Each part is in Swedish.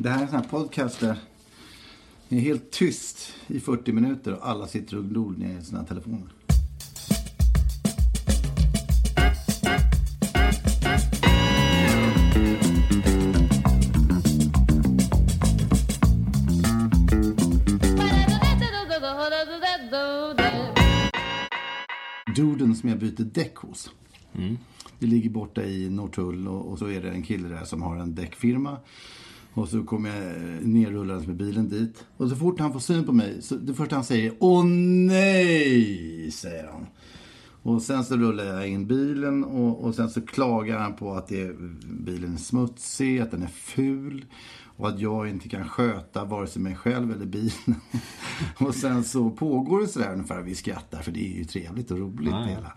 Det här är en sån här podcast där det är helt tyst i 40 minuter och alla sitter och glor ner i sina telefoner. Duden som jag byter däck hos. Vi ligger borta i Norrtull och, och så är det en kille där som har en däckfirma. Och så kommer jag nerrullandes med bilen dit. Och så fort han får syn på mig, så det första han säger Åh nej! säger han. Och sen så rullar jag in bilen och, och sen så klagar han på att det är, bilen är smutsig, att den är ful. Och att jag inte kan sköta vare sig mig själv eller bilen. och sen så pågår det sådär ungefär, vi skrattar för det är ju trevligt och roligt det hela.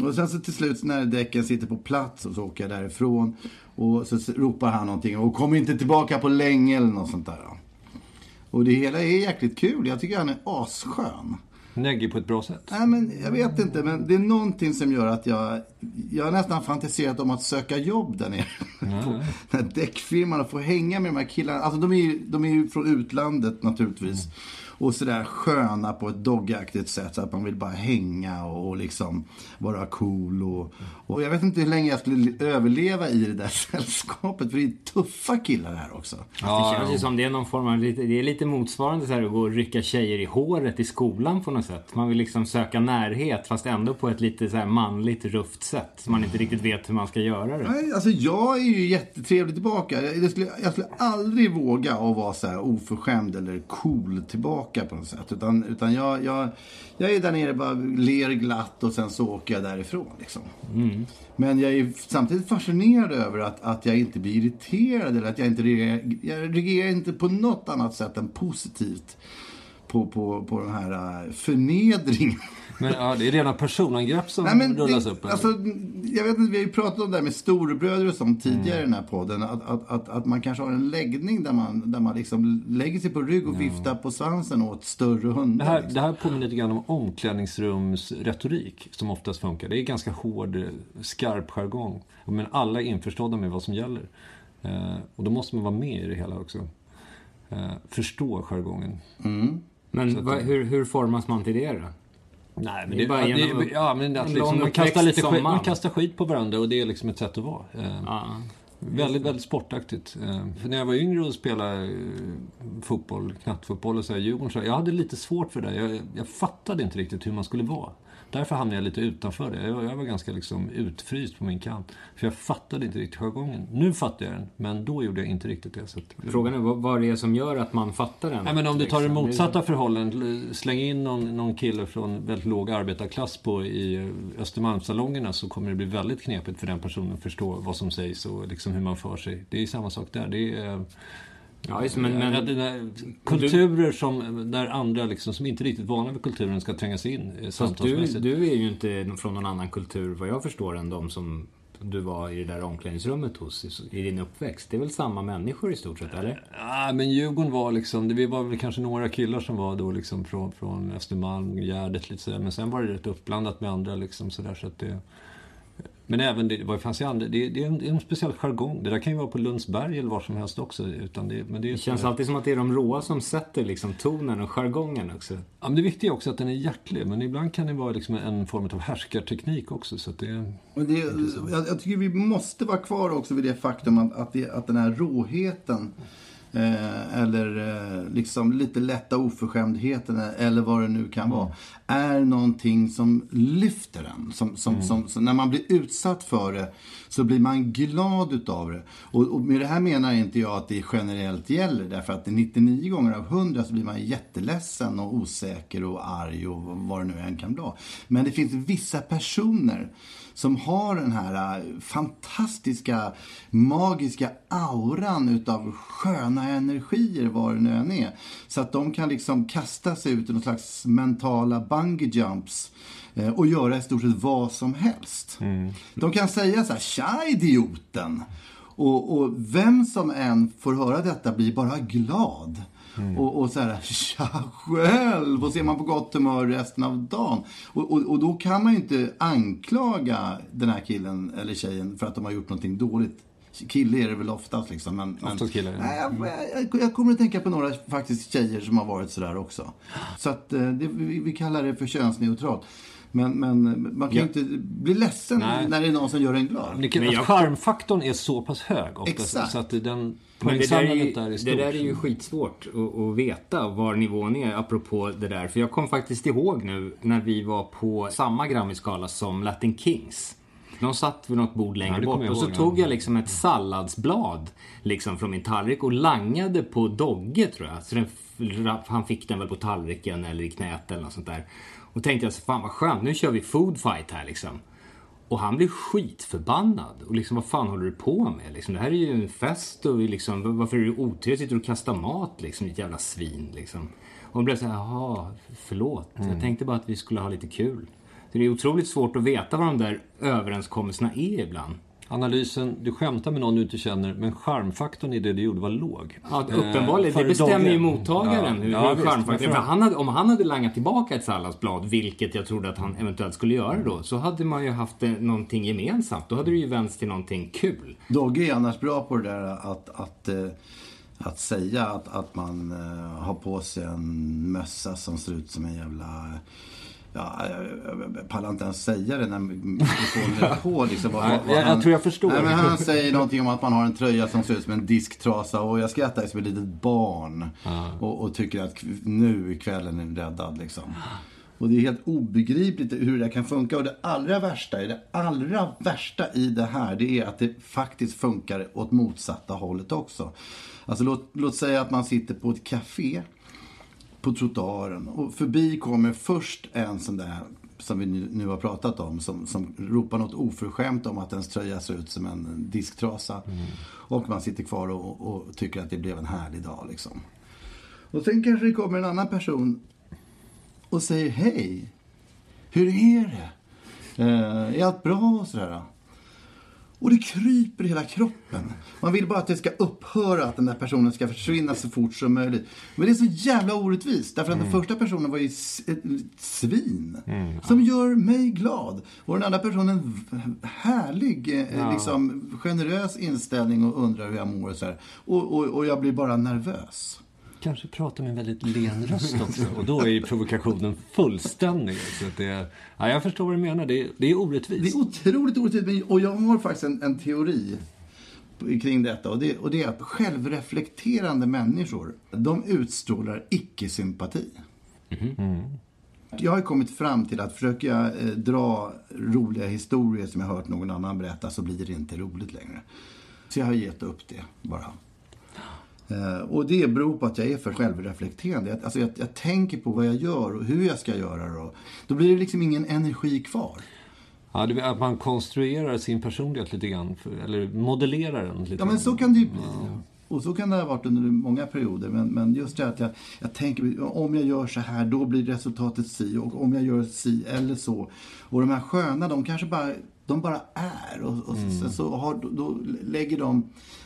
Och sen så till slut när däcken sitter på plats och så åker jag därifrån. Och så ropar han någonting och kom inte tillbaka på länge eller något sånt där. Och det hela är jäkligt kul. Jag tycker han är asskön. Neggig på ett bra sätt. Nej, men jag vet inte, men det är någonting som gör att jag... Jag har nästan fantiserat om att söka jobb där nere. på den här däckfirman och få hänga med de här killarna. Alltså de är ju, de är ju från utlandet naturligtvis. Och sådär sköna på ett doggaktigt sätt. Så att man vill bara hänga och, och liksom vara cool. Och, och jag vet inte hur länge jag skulle överleva i det där sällskapet. För det är tuffa killar här också. det känns ju som det är någon form av det är lite motsvarande så här att gå och rycka tjejer i håret i skolan på något sätt. Man vill liksom söka närhet fast ändå på ett lite så här manligt rufft sätt. Så man inte riktigt vet hur man ska göra det. Nej, alltså jag är ju jättetrevlig tillbaka. Jag skulle, jag skulle aldrig våga att vara så här oförskämd eller cool tillbaka på något sätt. Utan, utan jag, jag, jag är där nere bara ler glatt och sen så åker jag därifrån. Liksom. Men jag är samtidigt fascinerad över att, att jag inte blir irriterad eller att jag inte reagerar, jag reagerar inte på något annat sätt än positivt på, på, på den här äh, förnedringen. Men ja, det är rena personangrepp som Nej, men rullas det, upp. Alltså, jag vet inte, vi har ju pratat om det här med storebröder och sånt tidigare i den här podden. Att, att, att, att man kanske har en läggning där man, där man liksom lägger sig på rygg och viftar på svansen åt större hundar. Det här, liksom. det här påminner lite grann om omklädningsrumsretorik som oftast funkar. Det är ganska hård, eh, skarp jargong. Men alla är införstådda med vad som gäller. Eh, och då måste man vara med i det hela också. Eh, förstå jargongen. Men vad- hur, hur formas man till det då? Nej, men Det är bara genom det, ja, men att liksom, man, kastar lite skit, man kastar skit på varandra och det är liksom ett sätt att vara. Eh, Ja. Väldigt, väldigt sportaktigt. Eh, För när jag var yngre och spelade eh, fotboll, knattfotboll och så här, Djurgården, så här, jag hade lite svårt för det. Jag, jag fattade inte riktigt hur man skulle vara. Därför hamnade jag lite utanför det. Jag, jag var ganska liksom utfryst på min kant. För jag fattade inte riktigt jargongen. Nu fattar jag den, men då gjorde jag inte riktigt det. Så Frågan är vad, det är som gör att man fattar den. Nej, men om du tar det liksom. motsatta förhållandet, släng in någon, någon kille från väldigt låg arbetarklass på, i Östermalmssalongerna så kommer det bli väldigt knepigt för den personen att förstå vad som sägs och liksom hur man för sig. Det är samma sak där. Det är, eh, Ja, just, men, men, där, kulturer som, där andra liksom, som inte är riktigt vana vid kulturen ska tränga sig in eh, du, du är ju inte från någon annan kultur vad jag förstår än de som du var i det där omklädningsrummet hos i, din uppväxt. Det är väl samma människor i stort sett, eller? Ja, men Djurgården var liksom, det vi var väl kanske några killar som var då liksom från, från Östermalm, Gärdet lite sådär. Men sen var det rätt uppblandat med andra liksom sådär så att det... Men även, det, vad fanns i andra, det, det, är en, det är en speciell jargong. Det där kan ju vara på Lundsberg eller var som helst också. Utan det, men det, Det känns alltid som att det är de råa som sätter liksom tonen och jargongen också. Ja, men det viktiga är också att den är hjärtlig. Men ibland kan det vara liksom en form av härskarteknik också. Så att det, Och det, jag, jag tycker vi måste vara kvar också vid det faktum att, att, det, att den här råheten eh, eller eh, liksom lite lätta oförskämdheten eller vad det nu kan vara är någonting som lyfter en. Som, som, som, som, när man blir utsatt för det så blir man glad utav det. Och, och med det här menar inte jag att det generellt gäller därför att 99 gånger av 100 så blir man jätteledsen och osäker och arg och vad det nu än kan vara. Men det finns vissa personer som har den här äh, fantastiska, magiska auran utav sköna energier, vad det nu än är. Så att de kan liksom kasta sig ut i någon slags mentala bungee jumps eh, och göra i stort sett vad som helst. De kan säga så här, tja idioten! Och, och vem som än får höra detta blir bara glad. Och, och så här, tja själv! Och så är man på gott humör resten av dagen. Och, och, och då kan man ju inte anklaga den här killen eller tjejen för att de har gjort någonting dåligt. Kille är det väl oftast liksom. Men, Oftast killar, ja. Nej, jag, jag, jag kommer att tänka på några faktiskt tjejer som har varit sådär också. Så att eh, det, vi, vi kallar det för könsneutralt. Men, men man kan ju inte bli ledsen Nej. när det är någon som gör en glad. kan, Men att jag- charmfaktorn är så pass hög ofta. Exakt. Så att den Men det där, ju, där är det där är ju skitsvårt att, att veta var nivån är apropå det där. För jag kom faktiskt ihåg nu när vi var på samma Grammy-skala som Latin Kings. De satt vid något bord Ja, längre det bort och så ihåg, tog ja. jag liksom ett salladsblad liksom från min tallrik och langade på Dogge tror jag. Så den, han fick den väl på tallriken eller i knät eller något sånt där. Och tänkte jag, så, fan vad skönt, nu kör vi food fight här liksom. Och han blev skitförbannad. Och liksom, vad fan håller du på med? Liksom, det här är ju en fest och vi liksom, varför är du otrevlig? Sitter och kastar mat liksom, ditt jävla svin liksom. Och hon blev så här, jaha, förlåt. Jag tänkte bara att vi skulle ha lite kul. Så det är otroligt svårt att veta vad de där överenskommelserna är ibland. Analysen, du skämtar med någon du inte känner, men charmfaktorn i det du gjorde var låg. Ja, Eh, uppenbarligen. för det bestämmer Dogge. ju mottagaren Ja, hur, ja, hur visst, charmfaktorn han hade, Om han hade langat tillbaka ett salladsblad, vilket jag trodde att han eventuellt skulle göra då, så hade man ju haft eh, någonting gemensamt. Då hade det ju vänts till någonting kul. Dogge är annars bra på det där att, att, eh, att säga att, att man eh, har på sig en mössa som ser ut som en jävla... Ja, jag, pallar inte ens säga det när mikrofonen är på. Liksom, vad, vad jag- jag tror jag förstår. Nej, men han säger någonting om att man har en tröja som ser ut som en disktrasa och jag skrattar som ett litet barn. Och, och tycker att nu kvällen är räddad liksom. Och det är helt obegripligt hur det kan funka. Och det allra värsta, det allra värsta i det här, det är att det faktiskt funkar åt motsatta hållet också. Alltså låt, låt säga att man sitter på ett café på trottoaren och förbi kommer först en sån där som vi nu, har pratat om, som, som ropar något oförskämt om att ens tröja ser ut som en disktrasa. Och man sitter kvar och, och tycker att det blev en härlig dag liksom. Och sen kanske det kommer en annan person och säger hej. Hur är det? Eh, är allt bra och sådär? Och det kryper i hela kroppen. Man vill bara att det ska upphöra, att den där personen ska försvinna så fort som möjligt. Men det är så jävla orättvist. Därför att den första personen var ju ett svin. Som gör mig glad. Och den andra personen härlig, eh, liksom, generös inställning och undrar hur jag mår och så här. Och, och, och jag blir bara nervös. Kanske pratar med en väldigt len röst också. Och då är ju provokationen fullständig. Så att det, ja, jag förstår vad du menar. Det är, det är Det orättvist. är otroligt orättvist. Och jag har faktiskt en, en teori kring detta. Och det, och det är att självreflekterande människor, de utstrålar icke-sympati. Jag har kommit fram till att försöker jag eh, dra roliga historier som jag hört någon annan berätta så blir det inte roligt längre. Så jag har gett upp det bara. Eh, och det beror på att jag är för självreflekterande. Jag, alltså jag, jag tänker på vad jag gör och hur jag ska göra det. Då blir det liksom ingen energi kvar. Ja, det att man konstruerar sin personlighet lite grann. Eller modellerar den lite Ja, men så kan det ju bli. Och så kan det ha varit under många perioder. Men, men just det att jag, jag tänker, om jag gör så här, då blir resultatet si. Och om jag gör si eller så. Och de här sköna, de kanske bara De bara är. Och, och sen så har, då lägger de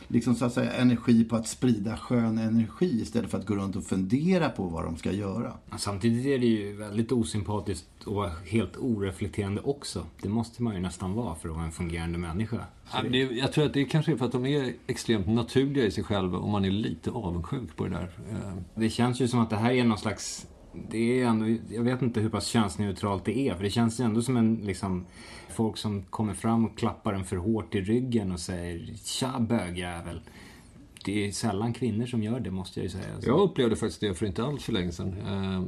liksom så att säga energi på att sprida skön energi istället för att gå runt och fundera på vad de ska göra. Samtidigt är det ju väldigt osympatiskt och vara helt oreflekterande också. Det måste man ju nästan vara för att vara en fungerande människa. Ja, det, jag tror att det kanske är för att de är extremt naturliga i sig själva och man är lite avundsjuk på det där. Eh, Det känns ju som att det här är någon slags... Det är ändå, jag vet inte hur pass könsneutralt det är. För det känns ju ändå som en liksom... Folk som kommer fram och klappar en för hårt i ryggen och säger Tja bögjävel. Det är sällan kvinnor som gör det måste jag ju säga. Jag upplevde faktiskt det för inte alls för länge sedan. Eh,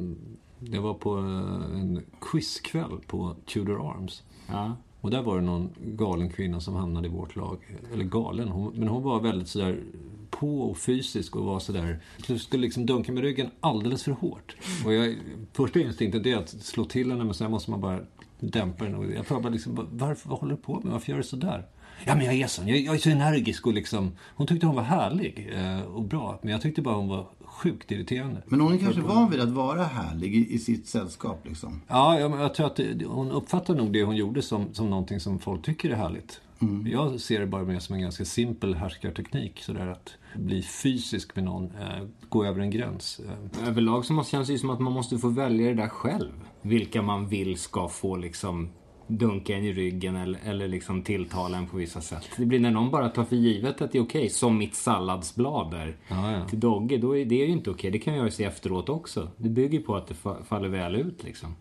Det var på eh, en quizkväll på Tudor Arms. Ja. Och där var det någon galen kvinna som hamnade i vårt lag. Eller galen, hon, men hon var väldigt sådär på och fysisk och var sådär... Du skulle liksom dunka med ryggen alldeles för hårt. Och jag, första instinkten är att slå till henne men sen måste man bara dämpa den. Och jag frågade liksom, varför, vad håller du på med? Varför gör du sådär? Ja men jag är sån, jag, jag är så energisk och liksom... Hon tyckte hon var härlig eh, och bra. Men jag tyckte bara hon var sjukt irriterande. Men hon är kanske van vid att vara härlig i, i sitt sällskap liksom. Ja, jag, jag tror att det, hon uppfattar nog det hon gjorde som, som någonting som folk tycker är härligt. Jag ser det bara mer som en ganska simpel härskarteknik. Sådär att bli fysisk med någon, eh, gå över en gräns. Eh, Överlag så måste, känns det ju som att man måste få välja det där själv. Vilka man vill ska få liksom dunka en i ryggen eller, eller liksom tilltala en på vissa sätt. Det blir när någon bara tar för givet att det är okej, som mitt salladsblad där Ja, ja. till Dogge, då är det ju inte okej. Det kan jag ju se efteråt också. Det bygger på att det fa- faller väl ut liksom.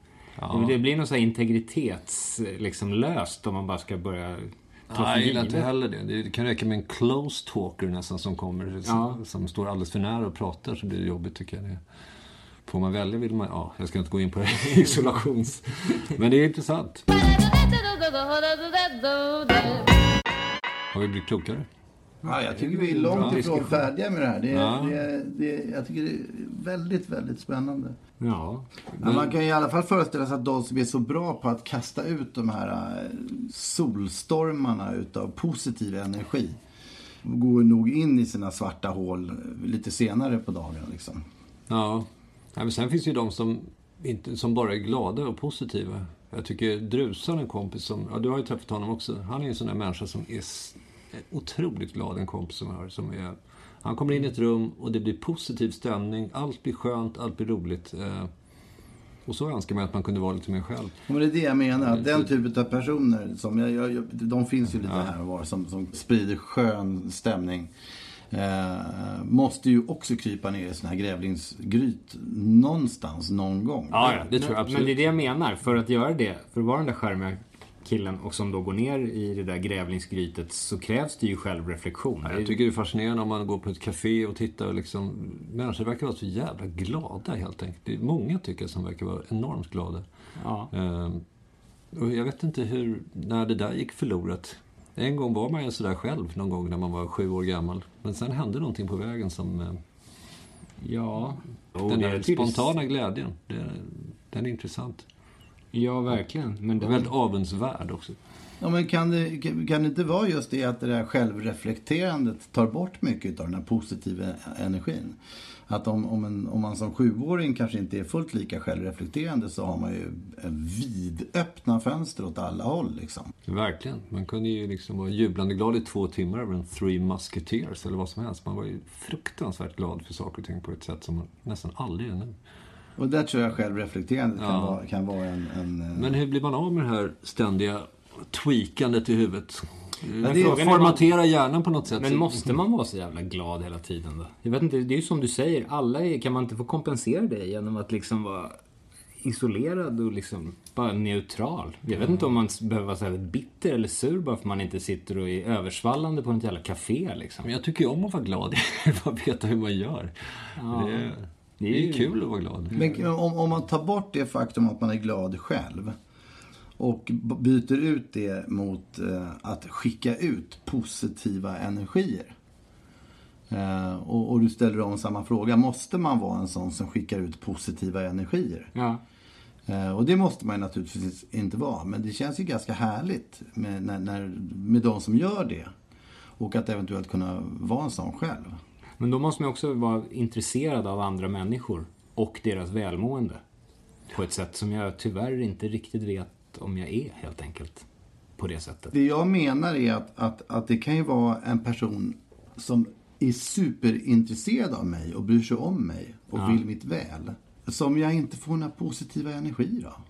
Det blir något så här integritets, liksom löst om man bara ska börja Nej, jag gillar inte heller det. Det kan räcka med en close talker nästan som kommer, Ja. som, som står alldeles för nära och pratar så blir det jobbigt tycker jag. Det. Får man välja vill man, ja, jag ska inte gå in på det, isolations... Men det är intressant. Har vi blivit klokare? Ja, jag tycker vi är långt Bra. ifrån färdiga med det här. Det, är- Ja. det, är- det, är- jag tycker det är väldigt, väldigt spännande. Ja. Men man kan ju i alla fall föreställa sig att de som är så bra på att kasta ut de här eh, solstormarna utav positiv energi går nog in i sina svarta hål lite senare på dagen. Liksom. Ja. ja men sen finns det ju de som, inte, som bara är glada och positiva. Jag tycker Drusan, en kompis som, ja du har ju träffat honom också. Han är en sån där människa som är otroligt glad, en kompis som jag har. Som är, han kommer in i ett rum och det blir positiv stämning, allt blir skönt, allt blir roligt. Eh, och så önskar man att man kunde vara lite mer själv. Och det är det jag menar. Att den typen av personer, som jag, jag, de finns ju lite här och var, som, som sprider skön stämning. Eh, måste ju också krypa ner i sån här grävlingsgryt någonstans, någon gång. det tror jag absolut. Men det är det jag menar. För att göra det, för att vara den där charmiga killen och som då går ner i det där grävlingsgrytet så krävs det ju självreflektion. Jag tycker det är fascinerande om man går på ett café och tittar och liksom... Människor verkar vara så jävla glada helt enkelt. Det är många tycker jag som verkar vara enormt glada. Ja. Ehm, och jag vet inte hur, när det där gick förlorat. En gång var man ju sådär själv, någon gång när man var sju år gammal. Men sen hände någonting på vägen som... eh, Ja. Den där spontana glädjen, det, den är intressant. Ja, verkligen. Men det, väldigt avundsvärd också. Ja, men kan det, kan det inte vara just det att det där självreflekterandet tar bort mycket av den här positiva energin? Att om, om, en, om man som sjuåring kanske inte är fullt lika självreflekterande så har man ju vidöppna fönster åt alla håll liksom. Verkligen. Man kunde ju liksom vara jublande glad i två timmar över en Three Musketeers eller vad som helst. Man var ju fruktansvärt glad för saker och ting på ett sätt som man nästan aldrig är nu. Och där tror jag självreflekterandet kan Ja. vara, kan vara en... en eh, Men hur blir man av med det här ständiga tweakandet i huvudet? det är- Formatera hjärnan på något sätt. men måste man vara så jävla glad hela tiden då? Jag vet inte, det är ju som du säger. Alla är, kan man inte få kompensera det genom att liksom vara isolerad och liksom bara neutral? Jag vet inte om man behöver vara så här bitter eller sur bara för att man inte sitter och är översvallande på något jävla café liksom. Men jag tycker ju om att vara glad. Jag vill bara veta hur man gör. Det, är, det är ju kul att vara glad. Men om, om man tar bort det faktum att man är glad själv och byter ut det mot eh, att skicka ut positiva energier. Eh, och, och du ställer om samma fråga. Måste man vara en sån som skickar ut positiva energier? Ja. Eh, och det måste man ju naturligtvis inte vara. Men det känns ju ganska härligt med, när, när, med de som gör det. Och att eventuellt kunna vara en sån själv. Men då måste man också vara intresserad av andra människor och deras välmående. På ett sätt som jag tyvärr inte riktigt vet om jag är helt enkelt. på det sättet. Det jag menar är att, att, att det kan ju vara en person som är superintresserad av mig och bryr sig om mig och vill mitt väl. Som jag inte får några positiva energier av.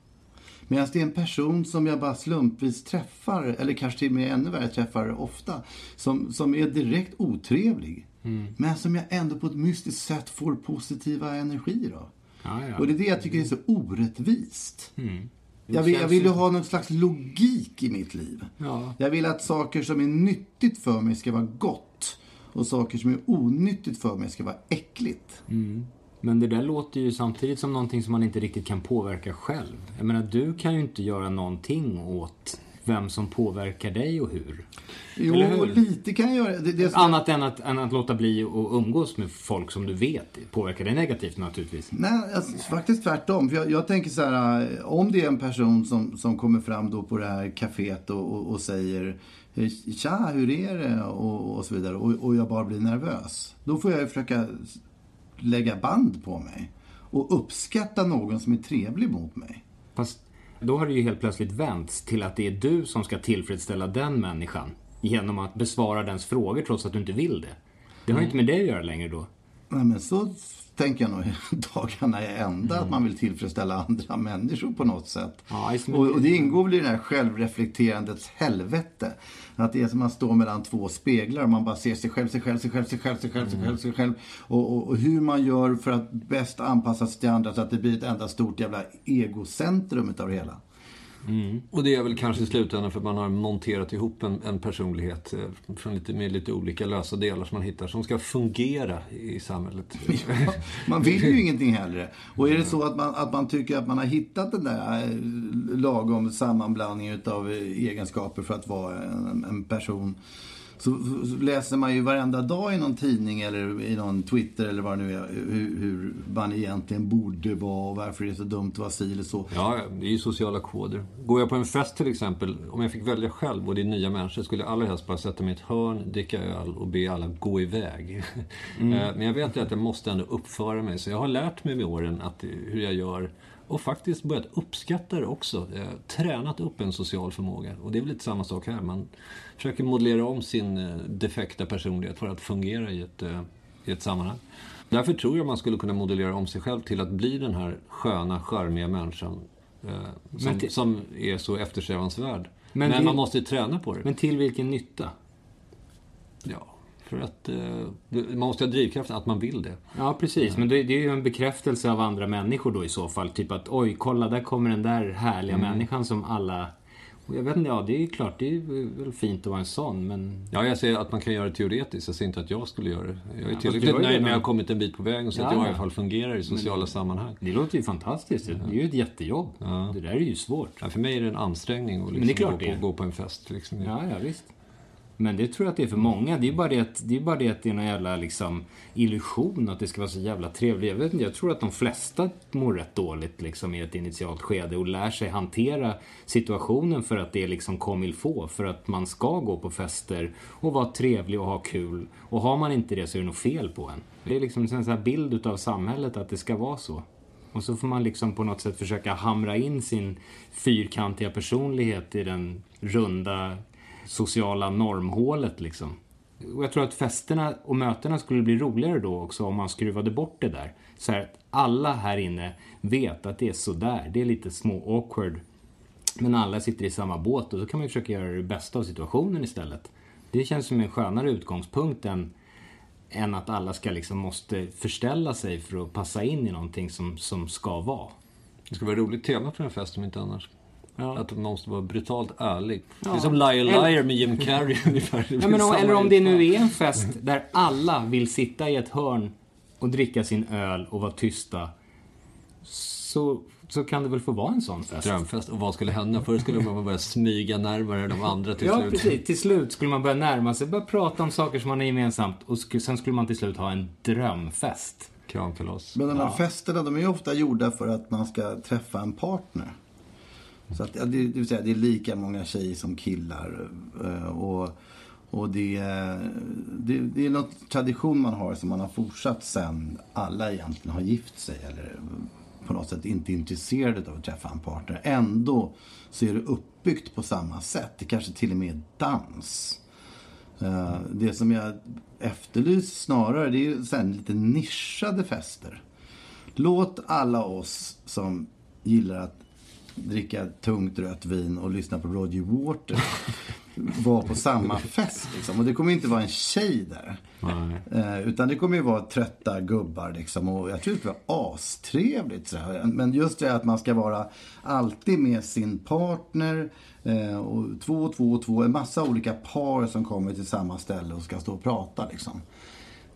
Medan det är en person som jag bara slumpvis träffar, eller kanske till och med ännu värre träffar ofta, som, som är direkt otrevlig. Men som jag ändå på ett mystiskt sätt får positiva energier av. Ja, ja. Och det är det jag tycker är så orättvist. Jag, vill, jag vill ju ha någon slags logik i mitt liv. Ja. Jag vill att saker som är nyttigt för mig ska vara gott. Och saker som är onyttigt för mig ska vara äckligt. Men det där låter ju samtidigt som någonting som man inte riktigt kan påverka själv. Jag menar, du kan ju inte göra någonting åt vem som påverkar dig och hur. Jo, hur? lite kan jag göra. Det, det som- Annat än att, än att låta bli att umgås med folk som du vet påverkar dig negativt naturligtvis. Nej, alltså, faktiskt tvärtom. För jag, jag tänker så här, eh, om det är en person som, som kommer fram då på det här kaféet och, och, och säger eh, Tja, hur är det? Och, och så vidare. Och, och jag bara blir nervös. Då får jag ju försöka lägga band på mig. Och uppskatta någon som är trevlig mot mig. Fast då har det ju helt plötsligt vänts till att det är du som ska tillfredsställa den människan genom att besvara dens frågor trots att du inte vill det. Det har ju inte med dig att göra längre då. Nej, men så tänker jag nog dagarna är ända, Mm. att man vill tillfredsställa andra människor på något sätt. Ja, och, och det ingår väl i det här självreflekterandets helvete. Att det är som att man står mellan två speglar och man bara ser sig själv, sig själv, sig själv, sig själv, sig själv, sig själv, sig själv. Och, och, och hur man gör för att bäst anpassa sig till andra så att det blir ett enda stort jävla egocentrum utav det hela. Och det är väl kanske i slutändan för att man har monterat ihop en, en personlighet eh, från lite, med lite olika lösa delar som man hittar som ska fungera i samhället. Ja, man vill ju ingenting hellre. Och är det så att man, att man tycker att man har hittat den där eh, lagom sammanblandningen utav eh, egenskaper för att vara en, en person så, så läser man ju varenda dag i någon tidning eller i någon Twitter eller vad det nu är hur, hur man egentligen borde vara och varför det är så dumt att vara si eller så. Ja, det är ju sociala koder. Går jag på en fest till exempel, om jag fick välja själv och det är nya människor, skulle jag allra helst bara sätta mig i ett hörn, dricka öl och be alla gå iväg. Eh, Men jag vet ju att jag måste ändå uppföra mig, så jag har lärt mig med åren att, hur jag gör och faktiskt börjat uppskatta det också. Tränat upp en social förmåga. Och det är väl lite samma sak här. Man försöker modellera om sin eh, defekta personlighet för att fungera i ett, eh, i ett sammanhang. Därför tror jag man skulle kunna modellera om sig själv till att bli den här sköna, charmiga människan eh, som, till- som är så eftersträvansvärd. Men Men, till- man måste ju träna på det. Men till vilken nytta? Ja, för att eh, man måste ha drivkraften att man vill det. Ja, precis. Men det, det är ju en bekräftelse av andra människor då i så fall. Typ att oj, kolla där kommer den där härliga människan som alla... Och jag vet inte, ja det är ju klart, det är väl fint att vara en sån, men... Ja, jag säger att man kan göra det teoretiskt. Jag säger inte att jag skulle göra det. Jag är fast tillräckligt nöjd redan- när jag har kommit en bit på vägen så att Ja, jag i ja. alla fall fungerar i sociala sammanhang. Det låter ju fantastiskt. Det är ju ett jättejobb. Det där är ju svårt. Ja, för mig är det en ansträngning att liksom gå, på, gå på en fest. Liksom. Ja, ja, visst. Men det tror jag att det är för många. Det är ju bara det att det är, bara det, att det är någon jävla liksom, illusion att det ska vara så jävla trevligt. Jag, vet inte, jag tror att de flesta mår rätt dåligt liksom, i ett initialt skede och lär sig hantera situationen för att det är liksom comme il faut. För att man ska gå på fester och vara trevlig och ha kul. Och har man inte det så är det nog fel på en. Det är liksom en sån här bild utav samhället att det ska vara så. Och så får man liksom på något sätt försöka hamra in sin fyrkantiga personlighet i den runda sociala normhålet liksom. Och jag tror att festerna och mötena skulle bli roligare då också om man skruvade bort det där. Så här att alla här inne vet att det är sådär. Det är lite små awkward. Men alla sitter i samma båt och då kan man ju försöka göra det bästa av situationen istället. Det känns som en skönare utgångspunkt än, än att alla ska liksom måste förställa sig för att passa in i någonting som, som ska vara. Det skulle vara ett roligt tema för en fest om inte annars. Ja. Att man måste vara brutalt ärlig. Det Ja. är som Liar Liar med Jim Carrey ungefär. Det Ja, men, om- eller om det nu är en fest där alla vill sitta i ett hörn och dricka sin öl och vara tysta. Så, så kan det väl få vara en sån fest. Drömfest. Och vad skulle hända? Först skulle man börja smyga närmare de andra till Ja, slut. precis. Till slut skulle man börja närma sig, börja prata om saker som man har gemensamt och sen skulle man till slut ha en drömfest. Kramkalas. Men de här festerna de är ju ofta gjorda för att man ska träffa en partner. Så att, det, det vill säga, det är lika många tjejer som killar. Eh, och, och det, det, det är något tradition man har som man har fortsatt sen alla egentligen har gift sig eller på något sätt inte intresserade av att träffa en partner. Ändå så är det uppbyggt på samma sätt. Det kanske till och med är dans. Eh, det som jag efterlyser snarare det är ju sen lite nischade fester. Låt alla oss som gillar att dricka tungt rött vin och lyssna på Roger Water vara på samma fest. Liksom. Och det kommer inte vara en tjej där. Eh, utan det kommer ju vara trötta gubbar. Liksom. Och jag tror det var astrevligt. Sådär. Men just det att man ska vara alltid med sin partner. Eh, och två, två, två. En massa olika par som kommer till samma ställe och ska stå och prata. Liksom.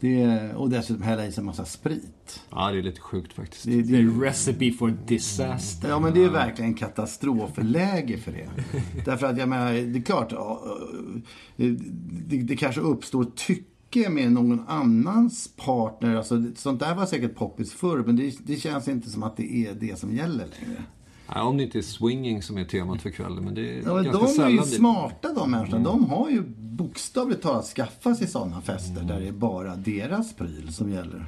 Det, och dessutom hälla i sig en massa sprit. Ja, det är lite sjukt faktiskt. Det, The recipe for disaster. Ja, men det är verkligen katastrofläge för det. Därför att jag menar, det är klart, ja, det, det kanske uppstår tycke med någon annans partner. Alltså, sånt där var säkert poppis förr, men det, det känns inte som att det är det som gäller längre. Ja, om det inte är swinging som är temat för kvällen. Men det är Ja, ganska de är ju det- smarta de människorna. De har ju bokstavligt talat skaffat sig sådana fester där det är bara deras pryl som gäller.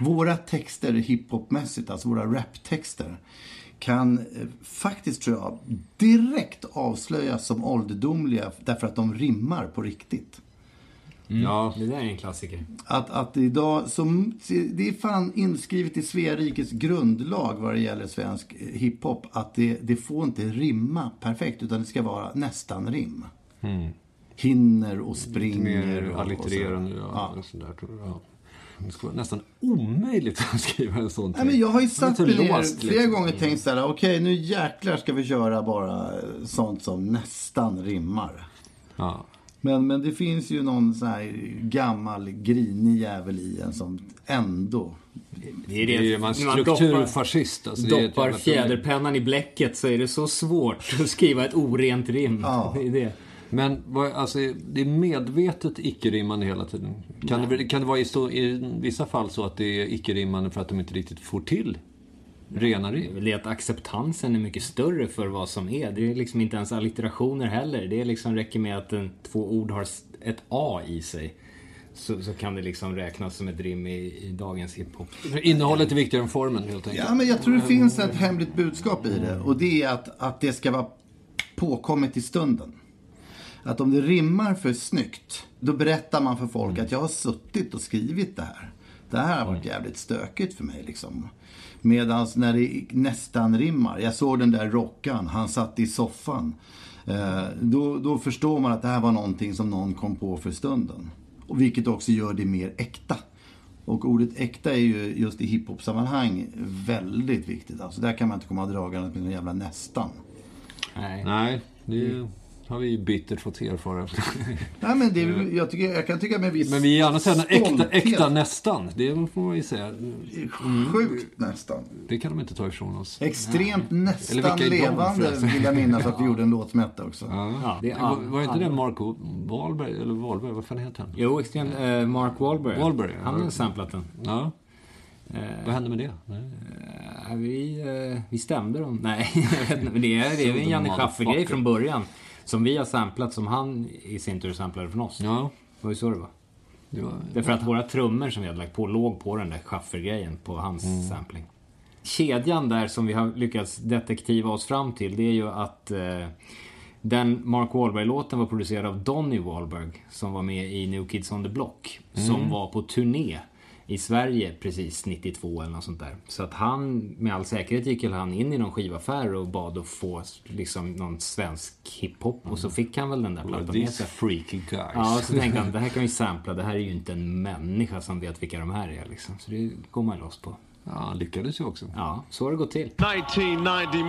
Våra texter hiphopmässigt, alltså våra raptexter, kan eh, faktiskt, tror jag, direkt avslöjas som ålderdomliga därför att de rimmar på riktigt. Ja, Det där är en klassiker. Att, att idag, som, det är fan inskrivet i Svea rikes grundlag vad det gäller svensk hiphop, att det, det får inte rimma perfekt, utan det ska vara nästan rim. Hinner och springer. mer och- och så. allittererande. Ja, Ja. och sådär, tror jag. Ja. Det skulle vara nästan omöjligt att skriva en sån Nej, men jag har ju satt mig ner flera liksom. gånger och tänkt så här, okej nu jäklar ska vi köra bara sånt som nästan rimmar. Ja. Men, men det finns ju någon sån här gammal grinig jävel i en som ändå... Det är Det är ju man strukturfascist. Alltså, det är doppar problem. fjäderpennan i bläcket så är det så svårt att skriva ett orent rim. Ja. Det är det. Men vad, alltså, det är medvetet icke-rimmande hela tiden. Kan det, kan det vara i, så, i vissa fall så att det är icke-rimmande för att de inte riktigt får till rena Det är att acceptansen är mycket större för vad som är. Det är liksom inte ens allitterationer heller. Det är liksom räcker med att en, två ord har ett A i sig. Så, så kan det liksom räknas som ett rim i, i dagens hiphop. Innehållet är viktigare än formen helt enkelt. Ja, men jag tror det finns ett hemligt budskap i det. Och det är att, att det ska vara påkommet i stunden. Att om det rimmar för snyggt, då berättar man för folk att jag har suttit och skrivit det här. Det här har varit jävligt stökigt för mig liksom. Medan när det nästan rimmar, jag såg den där rockan, han satt i soffan. Eh, då, då förstår man att det här var någonting som någon kom på för stunden. Och vilket också gör det mer äkta. Och ordet äkta är ju just i hiphop-sammanhang väldigt viktigt. Alltså där kan man inte komma dragande med någon jävla nästan. Nej. Nej, det har vi ju bittert fått erfara. Nej, men det, är- jag, tycker, jag kan tycka med viss Men vi är gärna säga äkta, stolthet. äkta nästan. Det får man ju säga. Sjukt nästan. Det kan de inte ta ifrån oss. Extremt Eller nästan vilka är de levande förresten? vill jag minnas att vi gjorde en låt som hette också. Ja, det är Var, var inte det Mark Wahlberg, eller Wahlberg, vad fan heter han? Jo, extremt. Eh, Mark Wahlberg. Wahlberg, ja. Han har samplat den. Ja. Vad hände med det? Nej. Eh, vi, eh, vi stämde dem. Nej, jag vet inte. Men det är, det är en Janne Schaffer-grej från början. Som vi har samplat, som han i sin tur samplade från oss. Ja, Det var ju så det var. det var... Därför att våra trummor som vi hade lagt på låg på den där Schaffer-grejen på hans Mm. sampling. Kedjan där som vi har lyckats detektiva oss fram till, det är ju att eh, den Mark Wahlberg-låten var producerad av Donny Wahlberg som var med i New Kids on the Block. Som Mm. var på turné i Sverige precis 92 eller något sånt där. Så att han, med all säkerhet gick han in i någon skivaffär och bad att få liksom någon svensk hiphop. Och så fick han väl den där plattan med These sig. freaky guys. Ja, så tänkte han det här kan vi sampla. Det här är ju inte en människa som vet vilka de här är. Liksom. Så det går man loss på. Ja, han lyckades ju också. Ja, så har det gått till. 1990.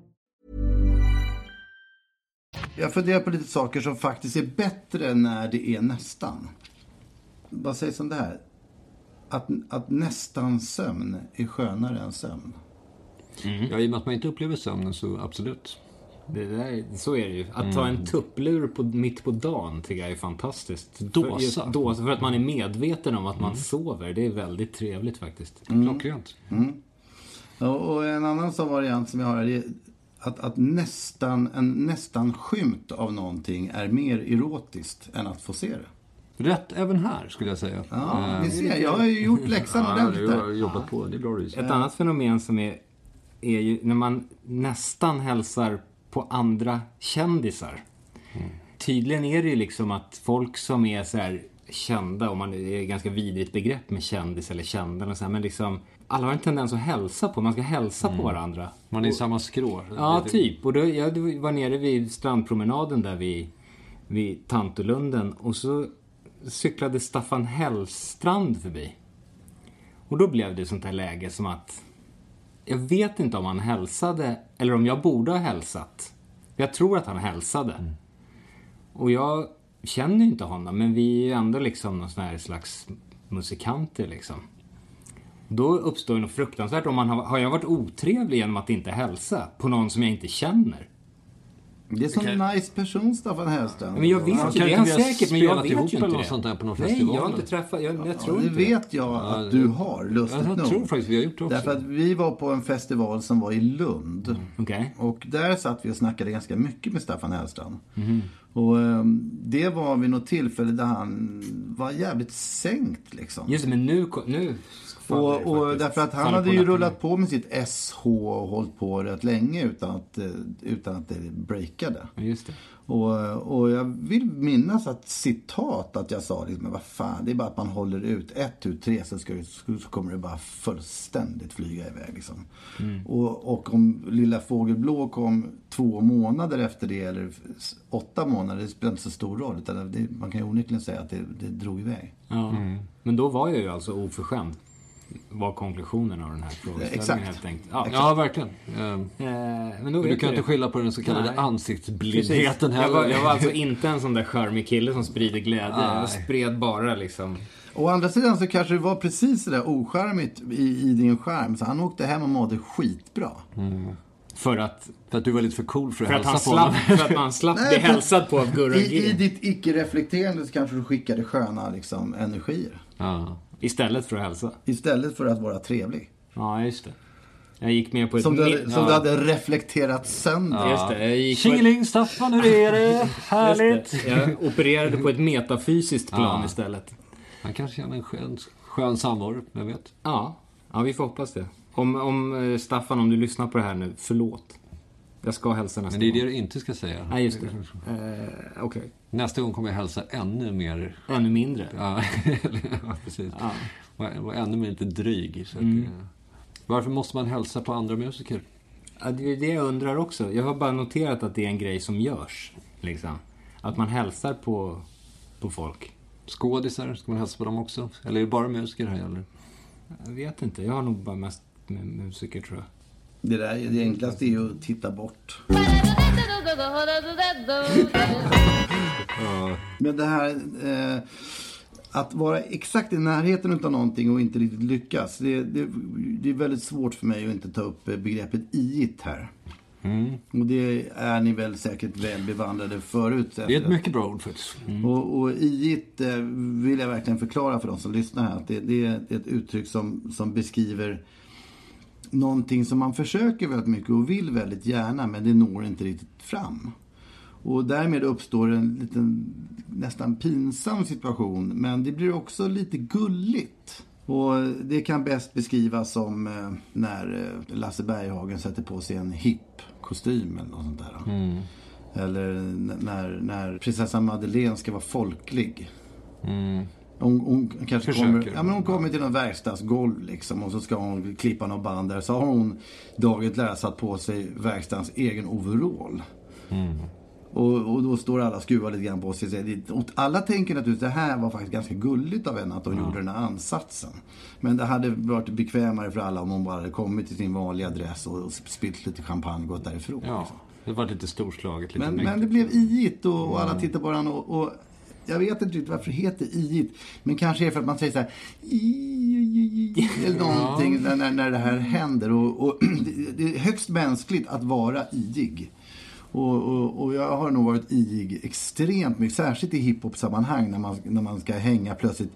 Jag funderar på lite saker som faktiskt är bättre när det är nästan. Vad sägs om det här? Att, att nästan sömn är skönare än sömn. Ja, I och med att man inte upplever sömnen så absolut. Det där, så är det ju. Att ta en tupplur på, mitt på dagen tycker jag är fantastiskt. Dosa. För, dosa. För att man är medveten om att man sover. Det är väldigt trevligt faktiskt. Klockrent. Och, och en annan sån variant som jag har är att, att nästan, en nästan skymt av någonting är mer erotiskt än att få se det. Rätt även här, skulle jag säga. Ja, Eh, ni ser, jag har ju gjort läxan Ja, ordentligt du har jobbat på. Det är bra research. Ett annat fenomen som är, är ju när man nästan hälsar på andra kändisar. Tydligen är det ju liksom att folk som är så här kända, och man det är ett ganska vidrigt begrepp med kändis eller kända eller så här, men liksom alla har en tendens att hälsa på, man ska hälsa på varandra. Man är i samma skrå. Ja, Det- typ. Och då, jag var nere vid strandpromenaden där vid, vid Tantolunden och så cyklade Staffan Hellstrand förbi. Och då blev det sånt här läge som att jag vet inte om han hälsade eller om jag borde ha hälsat. Jag tror att han hälsade. Och jag känner ju inte honom, men vi är ju ändå liksom någon sån här slags musikanter liksom. Då uppstår något fruktansvärt om man har, har jag varit otrevlig genom att inte hälsa på någon som jag inte känner. Det är så en nice person, Staffan Hellstrand. Men jag vet ju, det är han säkert, men jag vet ju inte något det. sånt där på någon Nej, festival, jag har inte träffat, jag, jag Ja, tror det inte det. vet jag att du har, lustigt Jag nog. tror faktiskt vi har gjort det också. Därför att vi var på en festival som var i Lund. Okej. Och där satt vi och snackade ganska mycket med Staffan Hellstrand. Mhm. Och ehm, det var vid något tillfälle där han var jävligt sänkt liksom. Just det, men nu, nu Och, och därför att han Faller hade ju rullat på med sitt SH och hållit på rätt länge utan att, eh, utan att det breakade. Just det. Och, och jag vill minnas att citat att jag sa liksom, men vad fan, det är bara att man håller ut ett, tu, tre så, ska, så kommer det bara fullständigt flyga iväg liksom. Och, och om Lilla Fågelblå kom två månader efter det eller åtta månader, det spelar inte så stor roll. Utan det, man kan ju onekligen säga att det, det drog iväg. Ja. Men då var jag ju alltså oförskämd. Var konklusionen av den här frågeställningen Exakt. helt enkelt. Ja. Ja, verkligen. Eh, Eh, men då Men du kan jag inte det. skylla på den så kallade Nej. ansiktsblindheten jag heller. var, jag var alltså inte en sån där charmig kille som sprider glädje. Jag Nej. spred bara liksom... Å andra sidan så kanske det var precis sådär ocharmigt i, i din skärm. Så han åkte hem och mådde skitbra. För att, För att du var lite för cool för att för att, han hälsa på slapp, honom. för att man slapp Nej, bli hälsad på av Gurra I, I ditt icke-reflekterande så kanske du skickade sköna liksom, energier. Ja. Istället för att hälsa. Istället för att vara trevlig. Ja, just det. Jag gick med på ett... Som du, hade, som ja, du hade reflekterat sönder. Just det, jag gick på ett, Tjingeling Staffan, hur är det? Härligt! det, jag opererade på ett metafysiskt plan Ja. istället. Han kanske känner en skön, skön samvaro, vem vet? Ja, ja vi får hoppas det. Om, om eh, Staffan, om du lyssnar på det här nu, förlåt. Jag ska hälsa nästa Men det är det gång. du inte ska säga. Nej, just det. Eh, Okej. Nästa gång kommer jag hälsa ännu mer. Ännu mindre. Ja, precis. Ja. Var ännu mer lite dryg. Så Mm. eh, varför måste man hälsa på andra musiker? Ja, det är det jag undrar också. Jag har bara noterat att det är en grej som görs. Liksom. Att man hälsar på, på folk. Skådisar, ska man hälsa på dem också? Eller är det bara musiker här gäller? Jag vet inte. Jag har nog bara mest med musiker, tror jag. Det, där, det enklaste är ju att titta bort. Men det här... Eh, att vara exakt i närheten av någonting och inte riktigt lyckas. Det, det, det är väldigt svårt för mig att inte ta upp begreppet iit här. Mm. Och det är ni väl säkert väl bevandrade förut. Det är ett mycket bra ord faktiskt. Mm. Och, och iit eh, vill jag verkligen förklara för de som lyssnar här. Att det, det är ett uttryck som, som beskriver någonting som man försöker väldigt mycket och vill väldigt gärna men det når inte riktigt fram. Och därmed uppstår en liten nästan pinsam situation men det blir också lite gulligt. Och det kan bäst beskrivas som eh, när eh, Lasse Berghagen sätter på sig en hipp kostym eller något sånt där. Mm. Eller när, när prinsessan Madeleine ska vara folklig. Mm. Hon, hon kanske Försöker. kommer, ja, men hon kommer till någon verkstadsgolv liksom och så ska hon klippa någon band där. Så har hon dagen till ära satt på sig verkstadens egen overall. Mm. Och, och då står alla skruvar lite grann på sig. Och alla tänker naturligtvis att det här var faktiskt ganska gulligt av henne att hon gjorde den här ansatsen. Men det hade varit bekvämare för alla om hon bara hade kommit till sin vanliga dress och spillt lite champagne och gått därifrån. Ja, det var lite storslaget. Lite Men, men det blev iigt och, och alla Mm. tittar på varandra och, och jag vet inte varför det heter iigt. Men kanske är det för att man säger så här "I, i, i", eller någonting när, när, när det här händer. Och, och det, är högst mänskligt att vara iig. Och, och, och jag har nog varit iig extremt mycket, särskilt i hiphop-sammanhang när man, när man ska hänga plötsligt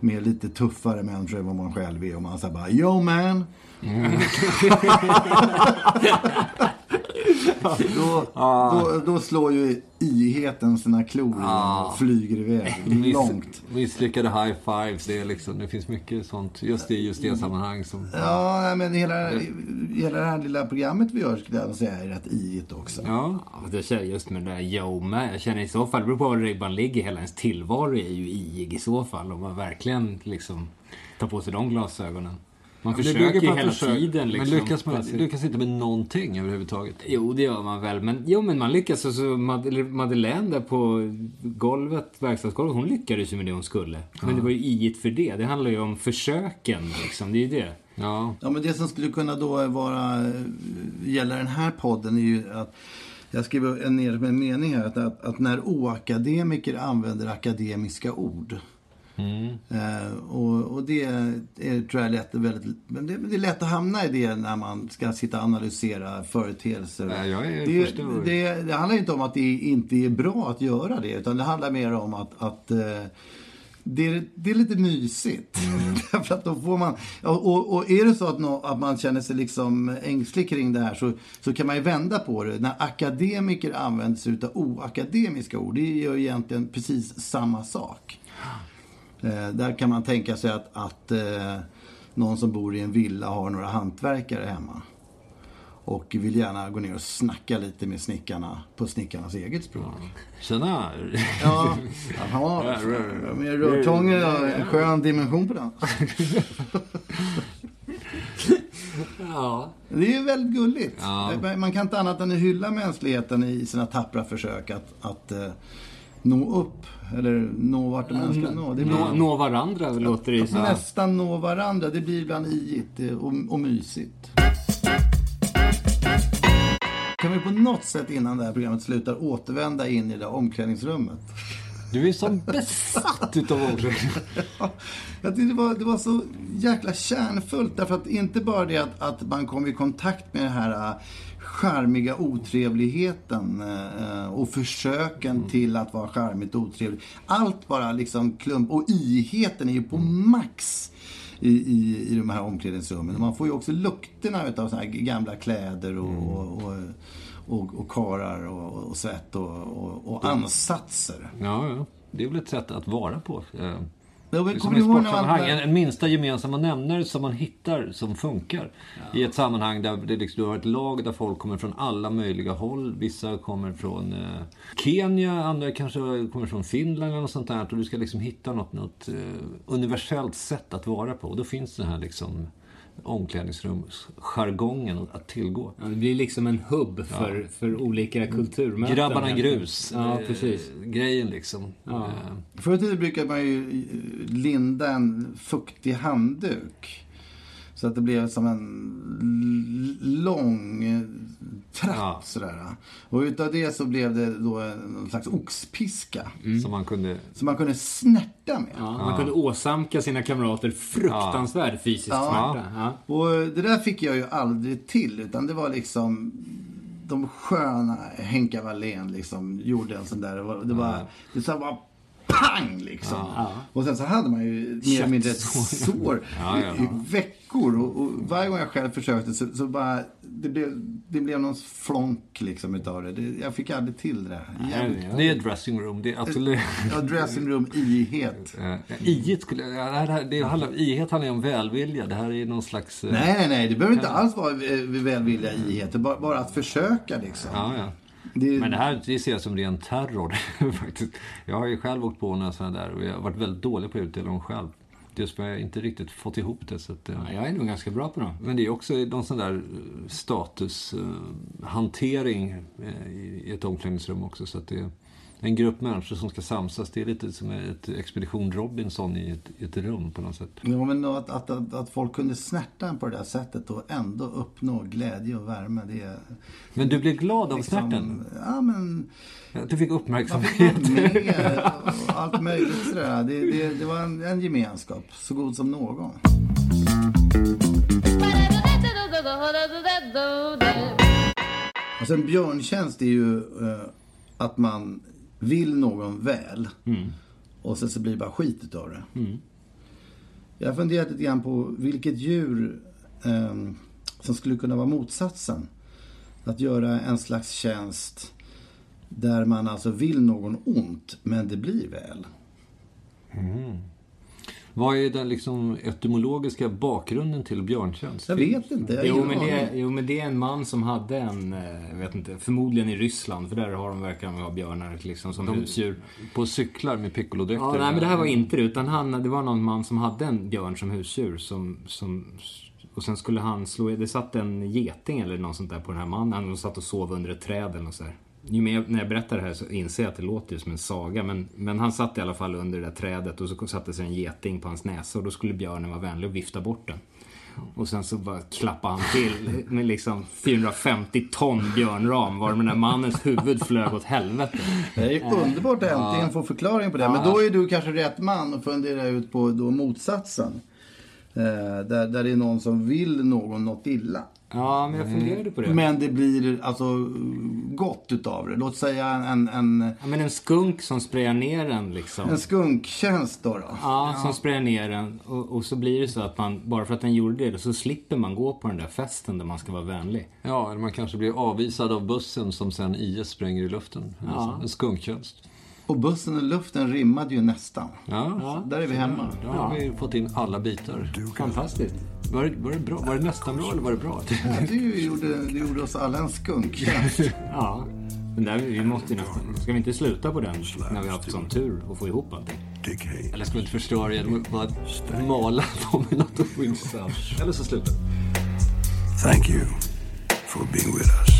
med lite tuffare människor än vad man själv är. Och man säger bara Yo man! då, då, då slår ju iheten sina klor den och flyger iväg Miss- långt. Misslyckade high fives, det, är liksom, det finns mycket sånt just i just det sammanhang som... Ja, nej, men hela, hela det här lilla programmet vi gör skulle jag säga är rätt iigt också. Ja. Ja, det känner jag just med det där yo med. Jag känner i så fall, det beror på var ribban ligger. Hela ens tillvaro är ju iig i så fall. Om man verkligen liksom tar på sig de glasögonen. Man försöker ju hela försöka- tiden liksom. Men lyckas man lyckas inte med någonting överhuvudtaget? Jo, det gör man väl. Men, jo, men man lyckas. Alltså, Madeleine där på golvet, verkstadsgolvet, hon lyckades ju med det hon skulle. Men det var ju iigt för det. Det handlar ju om försöken, liksom. Det är ju det. Ja. Ja, men det som skulle kunna då vara, eh, gälla den här podden är ju att jag skriver en- ner en mening här att, att, att när oakademiker använder akademiska ord Eh, och, och det är, tror jag är lätt, väldigt, men det, det är lätt att hamna i det när man ska sitta och analysera företeelser. Nej, jag är det, förstår. det, det handlar inte om att det inte är bra att göra det, utan det handlar mer om att, att eh, det är, det är lite mysigt. Därför att då får man, och, och, är det så att, nå, att man känner sig liksom ängslig kring det här så, så kan man ju vända på det. När akademiker använder sig av oakademiska ord, det gör egentligen precis samma sak. Eh, där kan man tänka sig att, att eh, någon som bor i en villa har några hantverkare hemma. Och vill gärna gå ner och snacka lite med snickarna på snickarnas eget språk. Tjena! Ja, jaha. Med rörtången en skön dimension på den. Ja. Det är ju väldigt gulligt. Ja. Man kan inte annat än hylla mänskligheten i sina tappra försök att, att eh, nå upp. Eller nå vart de än ska nå. Det blir, Nå, nå varandra låter det ju som. nästan nå varandra. Det blir ibland iigt och, och mysigt. Kan vi på något sätt innan det här programmet slutar återvända in i det där omklädningsrummet? Du är som besatt utav omklädning. Jag tyckte det var, det var så jäkla kärnfullt. Därför att inte bara det att, att man kom i kontakt med den här charmiga otrevligheten äh, och försöken till att vara charmigt otrevlig. Allt bara liksom klump. Och iheten är ju på max i, i, i de här omklädningsrummen. Man får ju också lukterna utav såna här gamla kläder och, och, och, och, och karar och, och svett och, och, och ansatser. Ja, ja. Det är väl ett sätt att vara på. Ja, men Som i sportsammanhang. man- En, en minsta gemensamma nämnare som man hittar som funkar. I ett sammanhang där det liksom, du har ett lag där folk kommer från alla möjliga håll. Vissa kommer från eh, Kenya, andra kanske kommer från Finland eller något sånt där. Och du ska liksom hitta något, något eh, universellt sätt att vara på. Och då finns den här liksom omklädningsrumsjargongen att tillgå. Ja, det blir liksom en hubb för, för olika kulturmöten. Grabbarna grus. Ja, eh, precis. Grejen liksom. Ja. Eh, Förr i tiden brukade man ju linda en fuktig handduk. Så att det blev som en lång trapp Ja. sådär. Och utav det så blev det då en slags oxpiska. Som man kunde... Som man kunde snärta med. Ja, man kunde åsamka sina kamrater fruktansvärd fysisk Ja. smärta. Ja. Och det där fick jag ju aldrig till. Utan det var liksom de sköna Henka Wallén liksom gjorde en sån där. Det var, det var, det så bara pang liksom. Och sen så hade man ju mer eller mindre ett sår Ja, ja, i, i veckor. Och, och varje gång jag själv försökte så, så bara, det blev, det blev någon flonk liksom utav det. det jag fick aldrig till det. Jävligt. Det är dressing room, det är absolut... Ja, dressing room, ihet. Eh, iet skulle... Ja, det här, det handlar, iet handlar ju om välvilja. Det här är någon slags... eh, Nej, nej, nej. Det behöver inte alls vara eh, välvilja ihet. Det är bara, bara att försöka liksom. Ja, ja. Det, Men det här det ser jag som ren terror faktiskt. Jag har ju själv åkt på några sådana där och jag har varit väldigt dålig på att utdela dem själv. Just för jag inte riktigt fått ihop det. Så att, eh, Ja, jag är nog ganska bra på dem. Men det är också någon sån där statushantering i ett omklädningsrum också. Så att det en grupp människor som ska samsas. Det är lite som ett Expedition Robinson i ett, ett rum på något sätt. Ja, men att, att, att, att folk kunde snärta på det där sättet och ändå uppnå glädje och värme. Det är Men du blev glad av liksom, snärten? Ja, men... Du fick uppmärksamhet? med och allt möjligt sådär. Det, det, det var en, en gemenskap, så god som någon. Alltså en björntjänst är ju eh, att man vill någon väl. Och sen så blir det bara skit utav det. Jag har funderat lite grann på vilket djur eh, som skulle kunna vara motsatsen. Att göra en slags tjänst där man alltså vill någon ont, men det blir väl. Vad är den liksom etymologiska bakgrunden till björntjänst? Jag vet inte. Jag Jo men, det, aning. jo, men det är en man som hade en, eh, jag vet inte, förmodligen i Ryssland, för där har de verkar ha björnar liksom som husdjur. På cyklar med piccolodräkter? Ja, nej men det här var inte det, utan han, det var någon man som hade en björn som husdjur som, som och sen skulle han slå, det satt en geting eller något sånt där på den här mannen. Han satt och sov under ett träd eller något så här. Ju mer när jag berättar det här så inser jag att det låter ju som en saga. Men, men han satt i alla fall under det där trädet och så satte sig en geting på hans näsa. Och då skulle björnen vara vänlig och vifta bort den. Och sen så bara klappade han till med liksom 450 ton björnram. Var den där mannens huvud flög åt helvete. Det är ju underbart att äntligen få förklaring på det. Men då är du kanske rätt man att fundera ut på då motsatsen. Eh, där, där det är någon som vill någon något illa. Ja, men jag funderade på det. Men det blir alltså gott utav det. Låt säga en, en, Ja, men en skunk som sprayar ner den liksom. en skunktjänst då. då. Ja, som sprayar ner den. Och, och så blir det så att man, bara för att den gjorde det, så slipper man gå på den där festen där man ska vara vänlig. Ja, eller man kanske blir avvisad av bussen som sen IS spränger i luften. Ja. En skunktjänst. Och bussen i luften rimmade ju nästan. Ja, Där är vi hemma. då har vi fått in alla bitar. Fantastiskt. Var det, var det bra? Var det nästan bra eller var det bra? Ja, du, gjorde, du gjorde oss alla en skunktjänst. Ja. Men där, vi måste nästan, ska vi inte sluta på den när vi har haft sån tur och få ihop allting? Eller ska vi inte förstöra genom att bara mala dem med något och sen? Eller så slutar vi. Thank you for being with us.